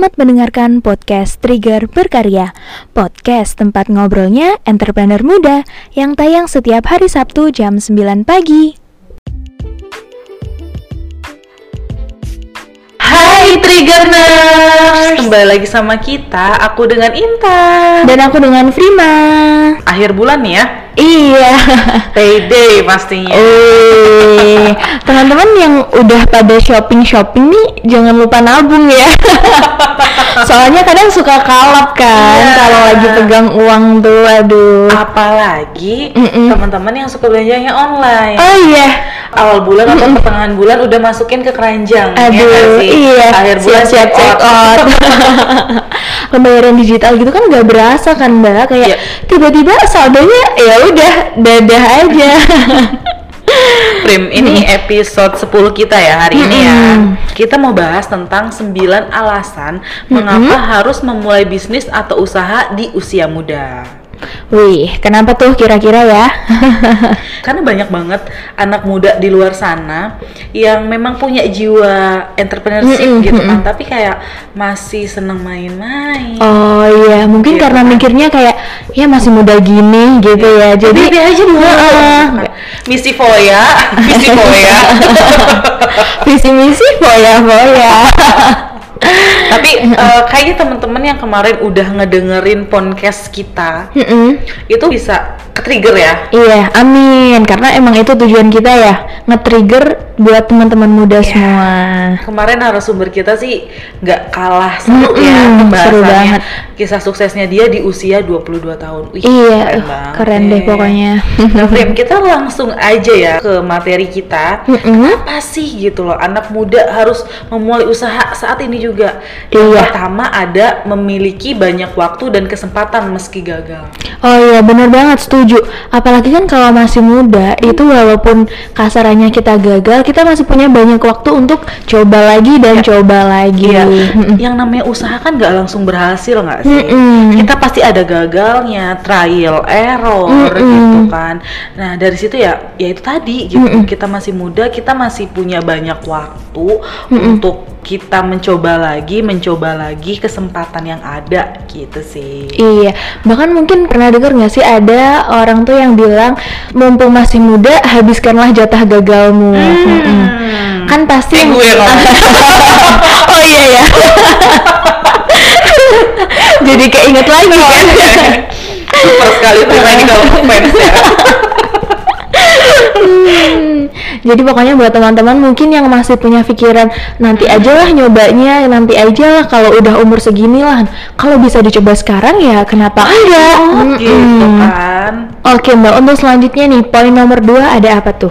Selamat mendengarkan podcast Trigger Berkarya, podcast tempat ngobrolnya entrepreneur muda yang tayang setiap hari Sabtu jam 9 pagi. Hai Triggerners, kembali lagi sama kita, aku dengan Intan Dan aku dengan Frima. Akhir bulan nih ya, Iya. payday pastinya Eh, teman-teman yang udah pada shopping-shopping nih jangan lupa nabung ya. Soalnya kadang suka kalap kan Iya. kalau lagi pegang uang tuh, aduh. Apalagi Mm-mm. teman-teman yang suka belanjanya online Oh iya. Awal bulan atau pertengahan bulan udah masukin ke keranjang ya Aduh, sih? iya. Akhir bulan siap check check out. Pembayaran digital gitu kan nggak berasa kan mbak, kayak Iya. tiba-tiba saldonya ya udah dadah aja. Prim, ini episode 10 kita ya hari ini ya. Kita mau bahas tentang 9 alasan mengapa harus memulai bisnis atau usaha di usia muda. Wih, kenapa tuh kira-kira ya? Karena banyak banget anak muda di luar sana yang memang punya jiwa entrepreneurship Mm-mm, gitu mm-mm. kan, tapi kayak masih seneng main-main. Oh iya, mungkin Iya karena kan? mikirnya kayak ya masih muda gini gitu ya. Jadi Jadi aja dulu. Heeh. Misi Foya, misi Foya. visi misi foya foya. tapi eh, kayaknya temen-temen yang kemarin udah ngedengerin podcast kita Mm-mm. itu bisa ke-trigger ya. Iya, amin. Karena emang itu tujuan kita ya, nge-trigger buat teman-teman muda Iya. semua. Kemarin narasumber kita sih nggak kalah seru Mm-mm, ya seru banget. Kisah suksesnya dia di usia 22 tahun. Wih, Iya, keren, uh, banget. keren deh pokoknya. Nah, kita langsung aja ya ke materi kita. Mm-mm. Apa sih gitu loh anak muda harus memulai usaha saat ini juga. Yang Iya. pertama ada memiliki banyak waktu dan kesempatan meski gagal. Oh iya, bener banget setuju. Apalagi kan kalau masih muda, itu walaupun kasarannya kita gagal, kita masih punya banyak waktu untuk coba lagi dan coba lagi. Iya, yang namanya usaha kan nggak langsung berhasil nggak sih? Mm-mm. Kita pasti ada gagalnya, trial error gitu kan. Nah dari situ ya, ya itu tadi gitu. Kita masih muda, kita masih punya banyak waktu untuk kita mencoba lagi, mencoba lagi kesempatan yang ada gitu sih. Iya, bahkan mungkin pernah dengar nggak sih ada orang tuh yang bilang mumpung masih muda habiskanlah jatah gagalmu. Mm-mm. Hmm. Kan pasti Kayak gue ngomong. oh iya ya. Jadi keinget lagi kan. Super sekali terima ini kalau fans ya. Hmm, Jadi pokoknya buat teman-teman mungkin yang masih punya pikiran nanti aja lah nyobanya, nanti aja lah kalau udah umur segini lah. Kalau bisa dicoba sekarang ya kenapa enggak? gitu Mm-mm. kan. Oke mbak, untuk selanjutnya nih poin nomor dua ada apa tuh?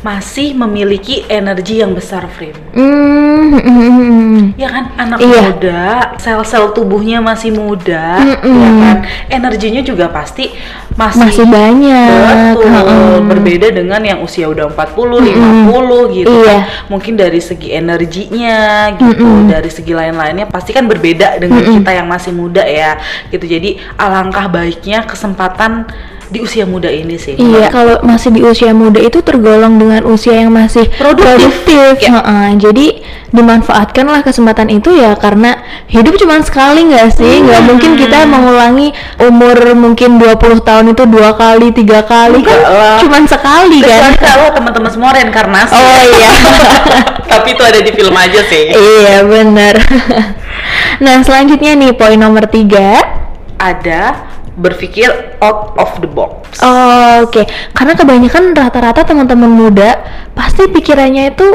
Masih memiliki energi yang besar, Frim. Hmm, hmm, hmm, hmm. Ya kan anak Iya. muda, sel-sel tubuhnya masih muda, Mm-mm. ya kan. Energinya juga pasti masih, masih banyak. betul. Heeh. Berbeda dengan yang usia udah 40, 50 gitu Iya. kan. Mungkin dari segi energinya gitu, dari segi lain-lainnya pasti kan berbeda dengan kita yang masih muda ya. Gitu. Jadi alangkah baiknya kesempatan di usia muda ini sih. Iya, kalau masih di usia muda itu tergolong dengan usia yang masih Produktif. produktif. Ya. Heeh, jadi dimanfaatkanlah kesempatan itu ya karena hidup cuma sekali nggak sih? Nggak mungkin kita mengulangi umur mungkin 20 tahun itu dua kali, tiga kali kan cuma sekali kan? Kecuali kalau teman-teman semua reinkarnasi. Oh iya. Tapi itu ada di film aja sih. iya, benar. nah, selanjutnya nih poin nomor tiga ada berpikir out of the box. Oh, Oke, karena kebanyakan rata-rata teman-teman muda pasti pikirannya itu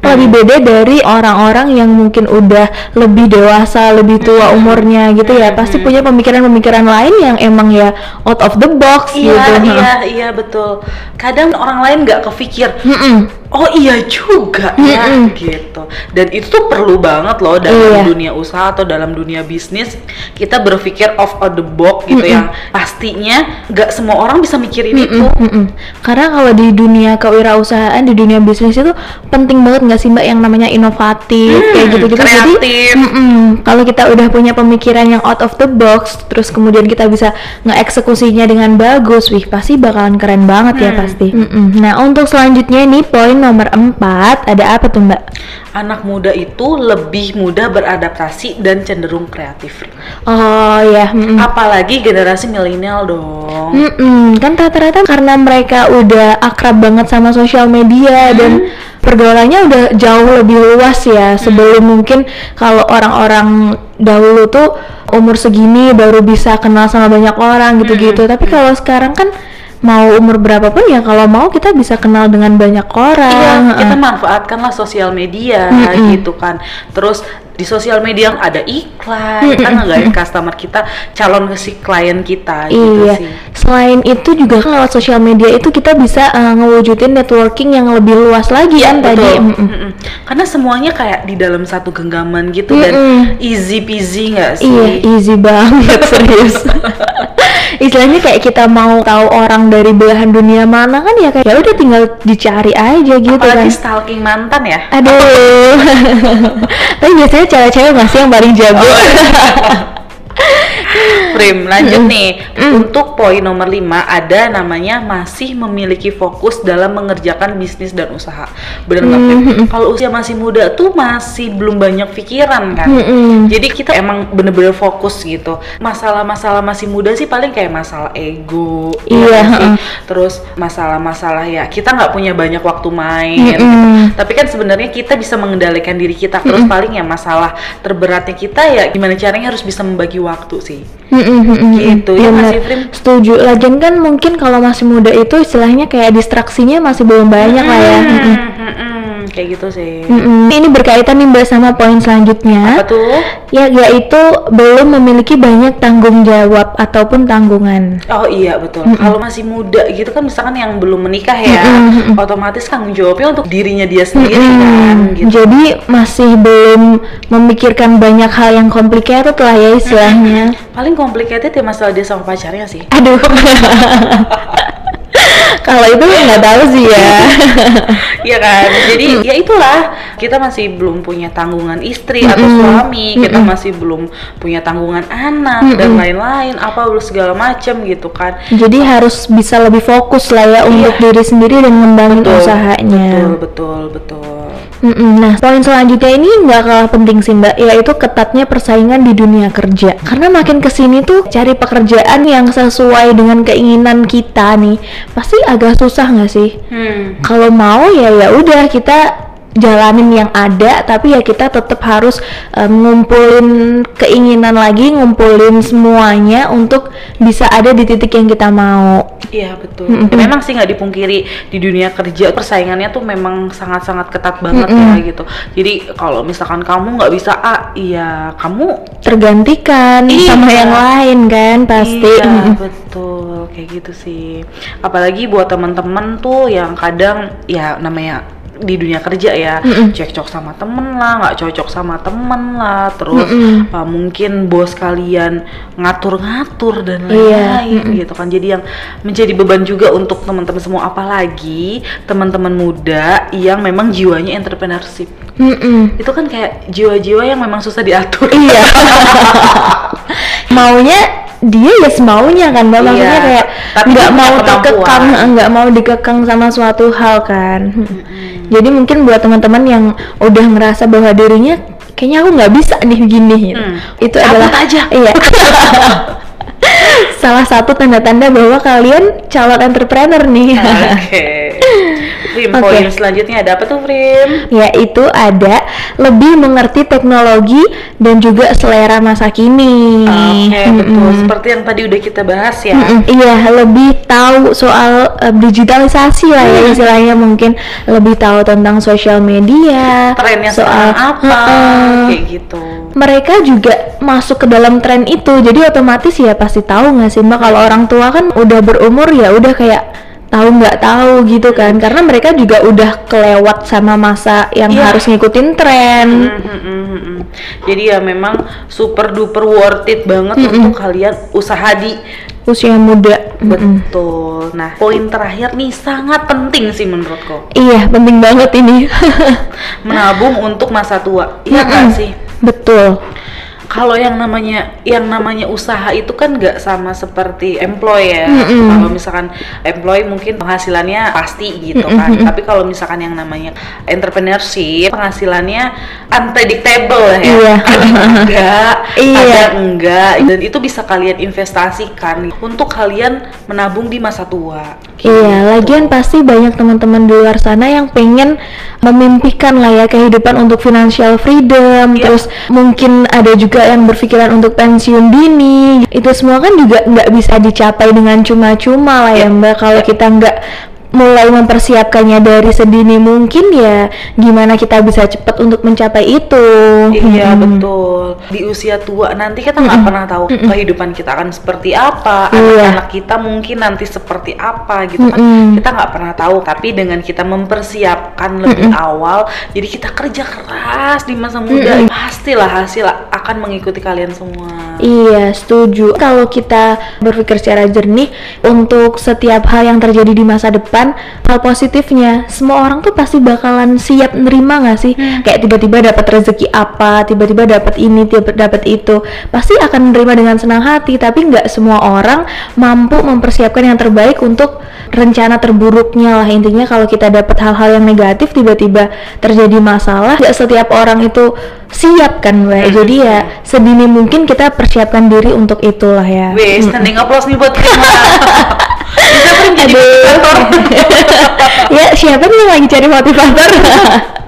lebih beda dari orang-orang yang mungkin udah lebih dewasa, lebih tua umurnya gitu ya. Pasti punya pemikiran-pemikiran lain yang emang ya out of the box Iya, gitu. iya, iya betul. Kadang orang lain nggak kepikir. Mm-mm. Oh iya juga ya Mm-mm. gitu. Dan itu tuh perlu banget loh dalam Iya. dunia usaha atau dalam dunia bisnis kita berpikir off of the box gitu yang pastinya nggak semua orang bisa mikirin itu. Mm-mm. Karena kalau di dunia kewirausahaan, di dunia bisnis itu penting banget nggak sih mbak yang namanya inovatif kayak gitu-gitu. Jadi kreatif. mm-mm, kalau kita udah punya pemikiran yang out of the box, terus kemudian kita bisa ngeeksekusinya dengan bagus, wih pasti bakalan keren banget ya pasti. Mm-mm. Nah untuk selanjutnya nih poin nomor empat ada apa tuh mbak? Anak muda itu lebih mudah beradaptasi dan cenderung kreatif. Oh ya, mm-mm. Apalagi generasi milenial dong. Mm-mm, kan rata-rata karena mereka udah akrab banget sama sosial media dan pergaulannya udah jauh lebih luas ya sebelum mungkin kalau orang-orang dahulu tuh umur segini baru bisa kenal sama banyak orang gitu-gitu tapi kalau sekarang kan mau umur berapapun ya kalau mau kita bisa kenal dengan banyak orang Iya, kita manfaatkanlah sosial media Mm-mm. gitu kan. Terus di sosial media ada iklan, kan nggak customer kita calon ke si klien kita gitu Iya, sih. selain itu juga kan lewat sosial media itu kita bisa eh, ngewujudin networking yang lebih luas lagi kan tadi. Betul. Mm-mm. Mm-mm. Karena semuanya kayak di dalam satu genggaman gitu dan Mm-mm. easy peasy nggak sih? Iya, easy banget serius. Istilahnya kayak kita mau tahu orang dari belahan dunia mana kan ya kayak ya udah tinggal dicari aja gitu kan. Apalagi stalking mantan ya. Aduh. Tapi biasanya cewek-cewek nggak sih yang paling jago? Oh. Prim, lanjut nih. Untuk poin nomor 5 ada namanya masih memiliki fokus dalam mengerjakan bisnis dan usaha. Bener nggak Prim? Kalau usia masih muda tuh masih belum banyak pikiran kan. Jadi kita emang bener-bener fokus gitu. Masalah-masalah masih muda sih paling kayak masalah ego. ya Iya, sih? Terus masalah-masalah ya kita nggak punya banyak waktu main. gitu. Tapi kan sebenarnya kita bisa mengendalikan diri kita. Terus paling ya masalah terberatnya kita ya gimana caranya harus bisa membagi waktu sih. Mm-mm, mm-mm, Gitu, ya sih, Prim? Setuju. Lagian kan mungkin kalau masih muda itu istilahnya kayak distraksinya masih belum banyak lah ya. Mm-mm. Hmm, hmm, hmm, kayak gitu sih. Mm-mm. Ini berkaitan nih mbak sama poin selanjutnya. Apa tuh? Ya, yaitu belum memiliki banyak tanggung jawab ataupun tanggungan. Oh iya betul. Kalau masih muda gitu kan misalkan yang belum menikah ya, otomatis tanggung jawabnya untuk dirinya dia sendiri kan gitu. Jadi masih belum memikirkan banyak hal yang complicated lah ya istilahnya. Paling complicated ya masalah dia sama pacarnya sih. Aduh. Kalau itu nggak tahu sih ya. Iya kan? Jadi ya itulah kita masih belum punya tanggungan istri atau suami, kita masih belum punya tanggungan anak dan lain-lain, apa segala macam gitu kan. Jadi harus bisa lebih fokus lah ya untuk diri sendiri dan ngembangin usahanya. Betul, betul, betul. Mm-mm. Nah, poin selanjutnya ini nggak kalah penting sih mbak, yaitu ketatnya persaingan di dunia kerja. Karena makin ke sini tuh cari pekerjaan yang sesuai dengan keinginan kita nih, pasti agak susah nggak sih? Hmm. Kalau mau ya ya udah kita jalanin yang ada, tapi ya kita tetap harus em, ngumpulin keinginan lagi, ngumpulin semuanya untuk bisa ada di titik yang kita mau. Iya betul. Memang sih nggak dipungkiri di dunia kerja persaingannya tuh memang sangat-sangat ketat banget ya gitu. Jadi kalau misalkan kamu nggak bisa A, iya kamu Tergantikan Iya. sama yang lain kan pasti. Iya Mm-mm. betul kayak gitu sih. Apalagi buat teman-teman tuh yang kadang ya namanya di dunia kerja ya. Cekcok sama temen lah nggak cocok sama temen lah terus uh, mungkin bos kalian ngatur-ngatur dan Iya, lain-lain gitu kan. Jadi yang menjadi beban juga untuk teman-teman semua apalagi teman-teman muda yang memang jiwanya entrepreneurship. Mm-mm. itu kan kayak jiwa-jiwa yang memang susah diatur. Iya. Maunya dia ya semaunya kan mbak. Maksudnya Iya, kayak tapi nggak mau terkekang nggak mau dikekang sama suatu hal kan jadi mungkin buat teman-teman yang udah ngerasa bahwa dirinya kayaknya aku nggak bisa nih gini gitu. Hmm. itu Cabut adalah aja. iya salah satu tanda-tanda bahwa kalian calon entrepreneur nih Oke. Prim, Oke. poin selanjutnya ada apa tuh, Prim? yaitu ada lebih mengerti teknologi dan juga selera masa kini. Oke, Mm-mm. betul. Seperti yang tadi udah kita bahas ya. Mm-mm, Iya, lebih tahu soal eh, digitalisasi lah ya istilahnya mungkin lebih tahu tentang sosial media, Trennya soal apa, Heeh. kayak gitu. mereka juga masuk ke dalam tren itu, jadi otomatis ya pasti tahu nggak sih mbak kalau orang tua kan udah berumur ya udah kayak tahu nggak tahu gitu kan, karena mereka juga udah kelewat sama masa yang Iya. harus ngikutin tren. Mm, mm, mm, mm, mm. Jadi ya memang super duper worth it banget untuk kalian usaha di usia muda. Betul. Nah, poin terakhir nih sangat penting sih menurutku. Iya, penting banget ini. Menabung untuk masa tua. Iya Mm-mm. nggak sih? Betul. Kalau yang namanya yang namanya usaha itu kan nggak sama seperti employ ya. Mm-mm. Kalau misalkan employ mungkin penghasilannya pasti gitu kan. Tapi kalau misalkan yang namanya entrepreneurship penghasilannya unpredictable ya. Iya. Kadang enggak, Iya. kadang enggak dan itu bisa kalian investasikan untuk kalian menabung di masa tua. Iya, lagian pasti banyak teman-teman di luar sana yang pengen memimpikan lah ya kehidupan untuk financial freedom, Iya. terus mungkin ada juga yang berpikiran untuk pensiun dini. Itu semua kan juga nggak bisa dicapai dengan cuma-cuma lah ya Iya. Mbak. Kalau kita nggak mulai mempersiapkannya dari sedini mungkin ya gimana kita bisa cepat untuk mencapai itu. Iya Mm-mm. betul. Di usia tua nanti kita nggak pernah tahu kehidupan kita akan seperti apa, Iya. anak-anak kita mungkin nanti seperti apa gitu kan. Mm-mm. Kita nggak pernah tahu. Tapi dengan kita mempersiapkan lebih awal, jadi kita kerja keras di masa muda, pastilah hasil akan mengikuti kalian semua. Iya, setuju. Kalau kita berpikir secara jernih untuk setiap hal yang terjadi di masa depan, hal positifnya, semua orang tuh pasti bakalan siap nerima nggak sih? Kayak tiba-tiba dapat rezeki apa, tiba-tiba dapat ini, tiba dapat itu, pasti akan menerima dengan senang hati. Tapi nggak semua orang mampu mempersiapkan yang terbaik untuk rencana terburuknya lah intinya. Kalau kita dapat hal-hal yang negatif, tiba-tiba terjadi masalah, nggak setiap orang itu siap kan, Mbak. Jadi ya sedini mungkin kita persiapkan diri untuk itulah ya. Wih, standing applause nih buat Prima. Bisa Prim jadi Aduh. motivator. ya siapa nih yang lagi cari motivator?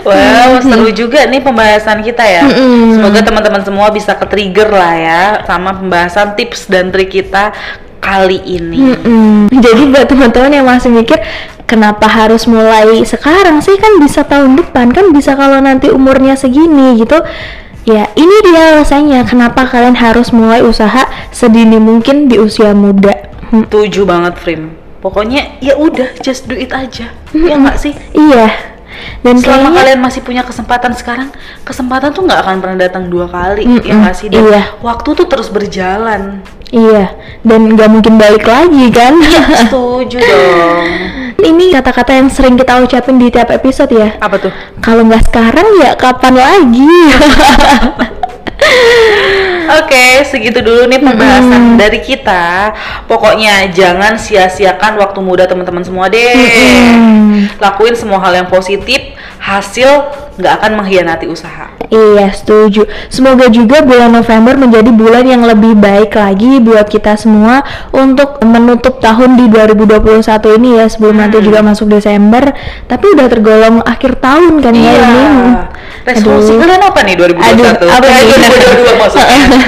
Wow, seru juga nih pembahasan kita ya. Mm-mm. Semoga teman-teman semua bisa ke-trigger lah ya sama pembahasan tips dan trik kita kali ini. Mm-mm. Jadi buat teman-teman yang masih mikir kenapa harus mulai sekarang sih kan bisa tahun depan kan bisa kalau nanti umurnya segini gitu. Ya ini dia alasannya kenapa kalian harus mulai usaha sedini mungkin di usia muda. Hmm, Setuju banget, Frim. Pokoknya ya udah just do it aja. Ya nggak sih? Iya. Dan Selama kayaknya kalian masih punya kesempatan sekarang, kesempatan tuh nggak akan pernah datang dua kali, ya Mm-mm, nggak sih? Dan iya. waktu tuh terus berjalan. iya dan nggak mungkin balik lagi kan. Setuju dong. ini kata-kata yang sering kita ucapin di tiap episode ya. Apa tuh? Kalau nggak sekarang ya kapan lagi? Oke, segitu dulu nih pembahasan dari kita. Pokoknya jangan sia-siakan waktu muda teman-teman semua deh. Mm-mm. Lakuin semua hal yang positif, hasil nggak akan mengkhianati usaha. Iya, setuju. Semoga juga bulan November menjadi bulan yang lebih baik lagi buat kita semua untuk menutup tahun di 2021 ini ya sebelum nanti Hmm. juga masuk Desember. Tapi udah tergolong akhir tahun kan ya Iya. ini. Resolusi kalian apa nih 2021? Aduh, apa nih? 2022 maksudnya.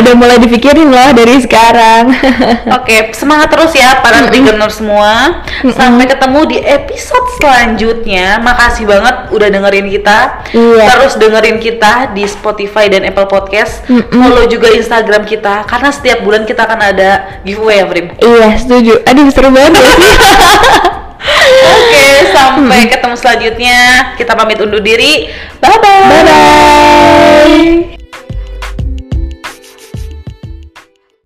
udah mulai dipikirin loh dari sekarang. Oke, semangat terus ya para trigger semua. Sampai ketemu di episode selanjutnya. Makasih banget udah dengerin kita. Iya. Terus dengerin kita di Spotify dan Apple Podcast. Follow juga Instagram kita karena setiap bulan kita akan ada giveaway ya, Prim. iya, setuju. Aduh, seru banget ya. Oke, sampai ketemu selanjutnya. Kita pamit undur diri. Bye bye. Bye bye.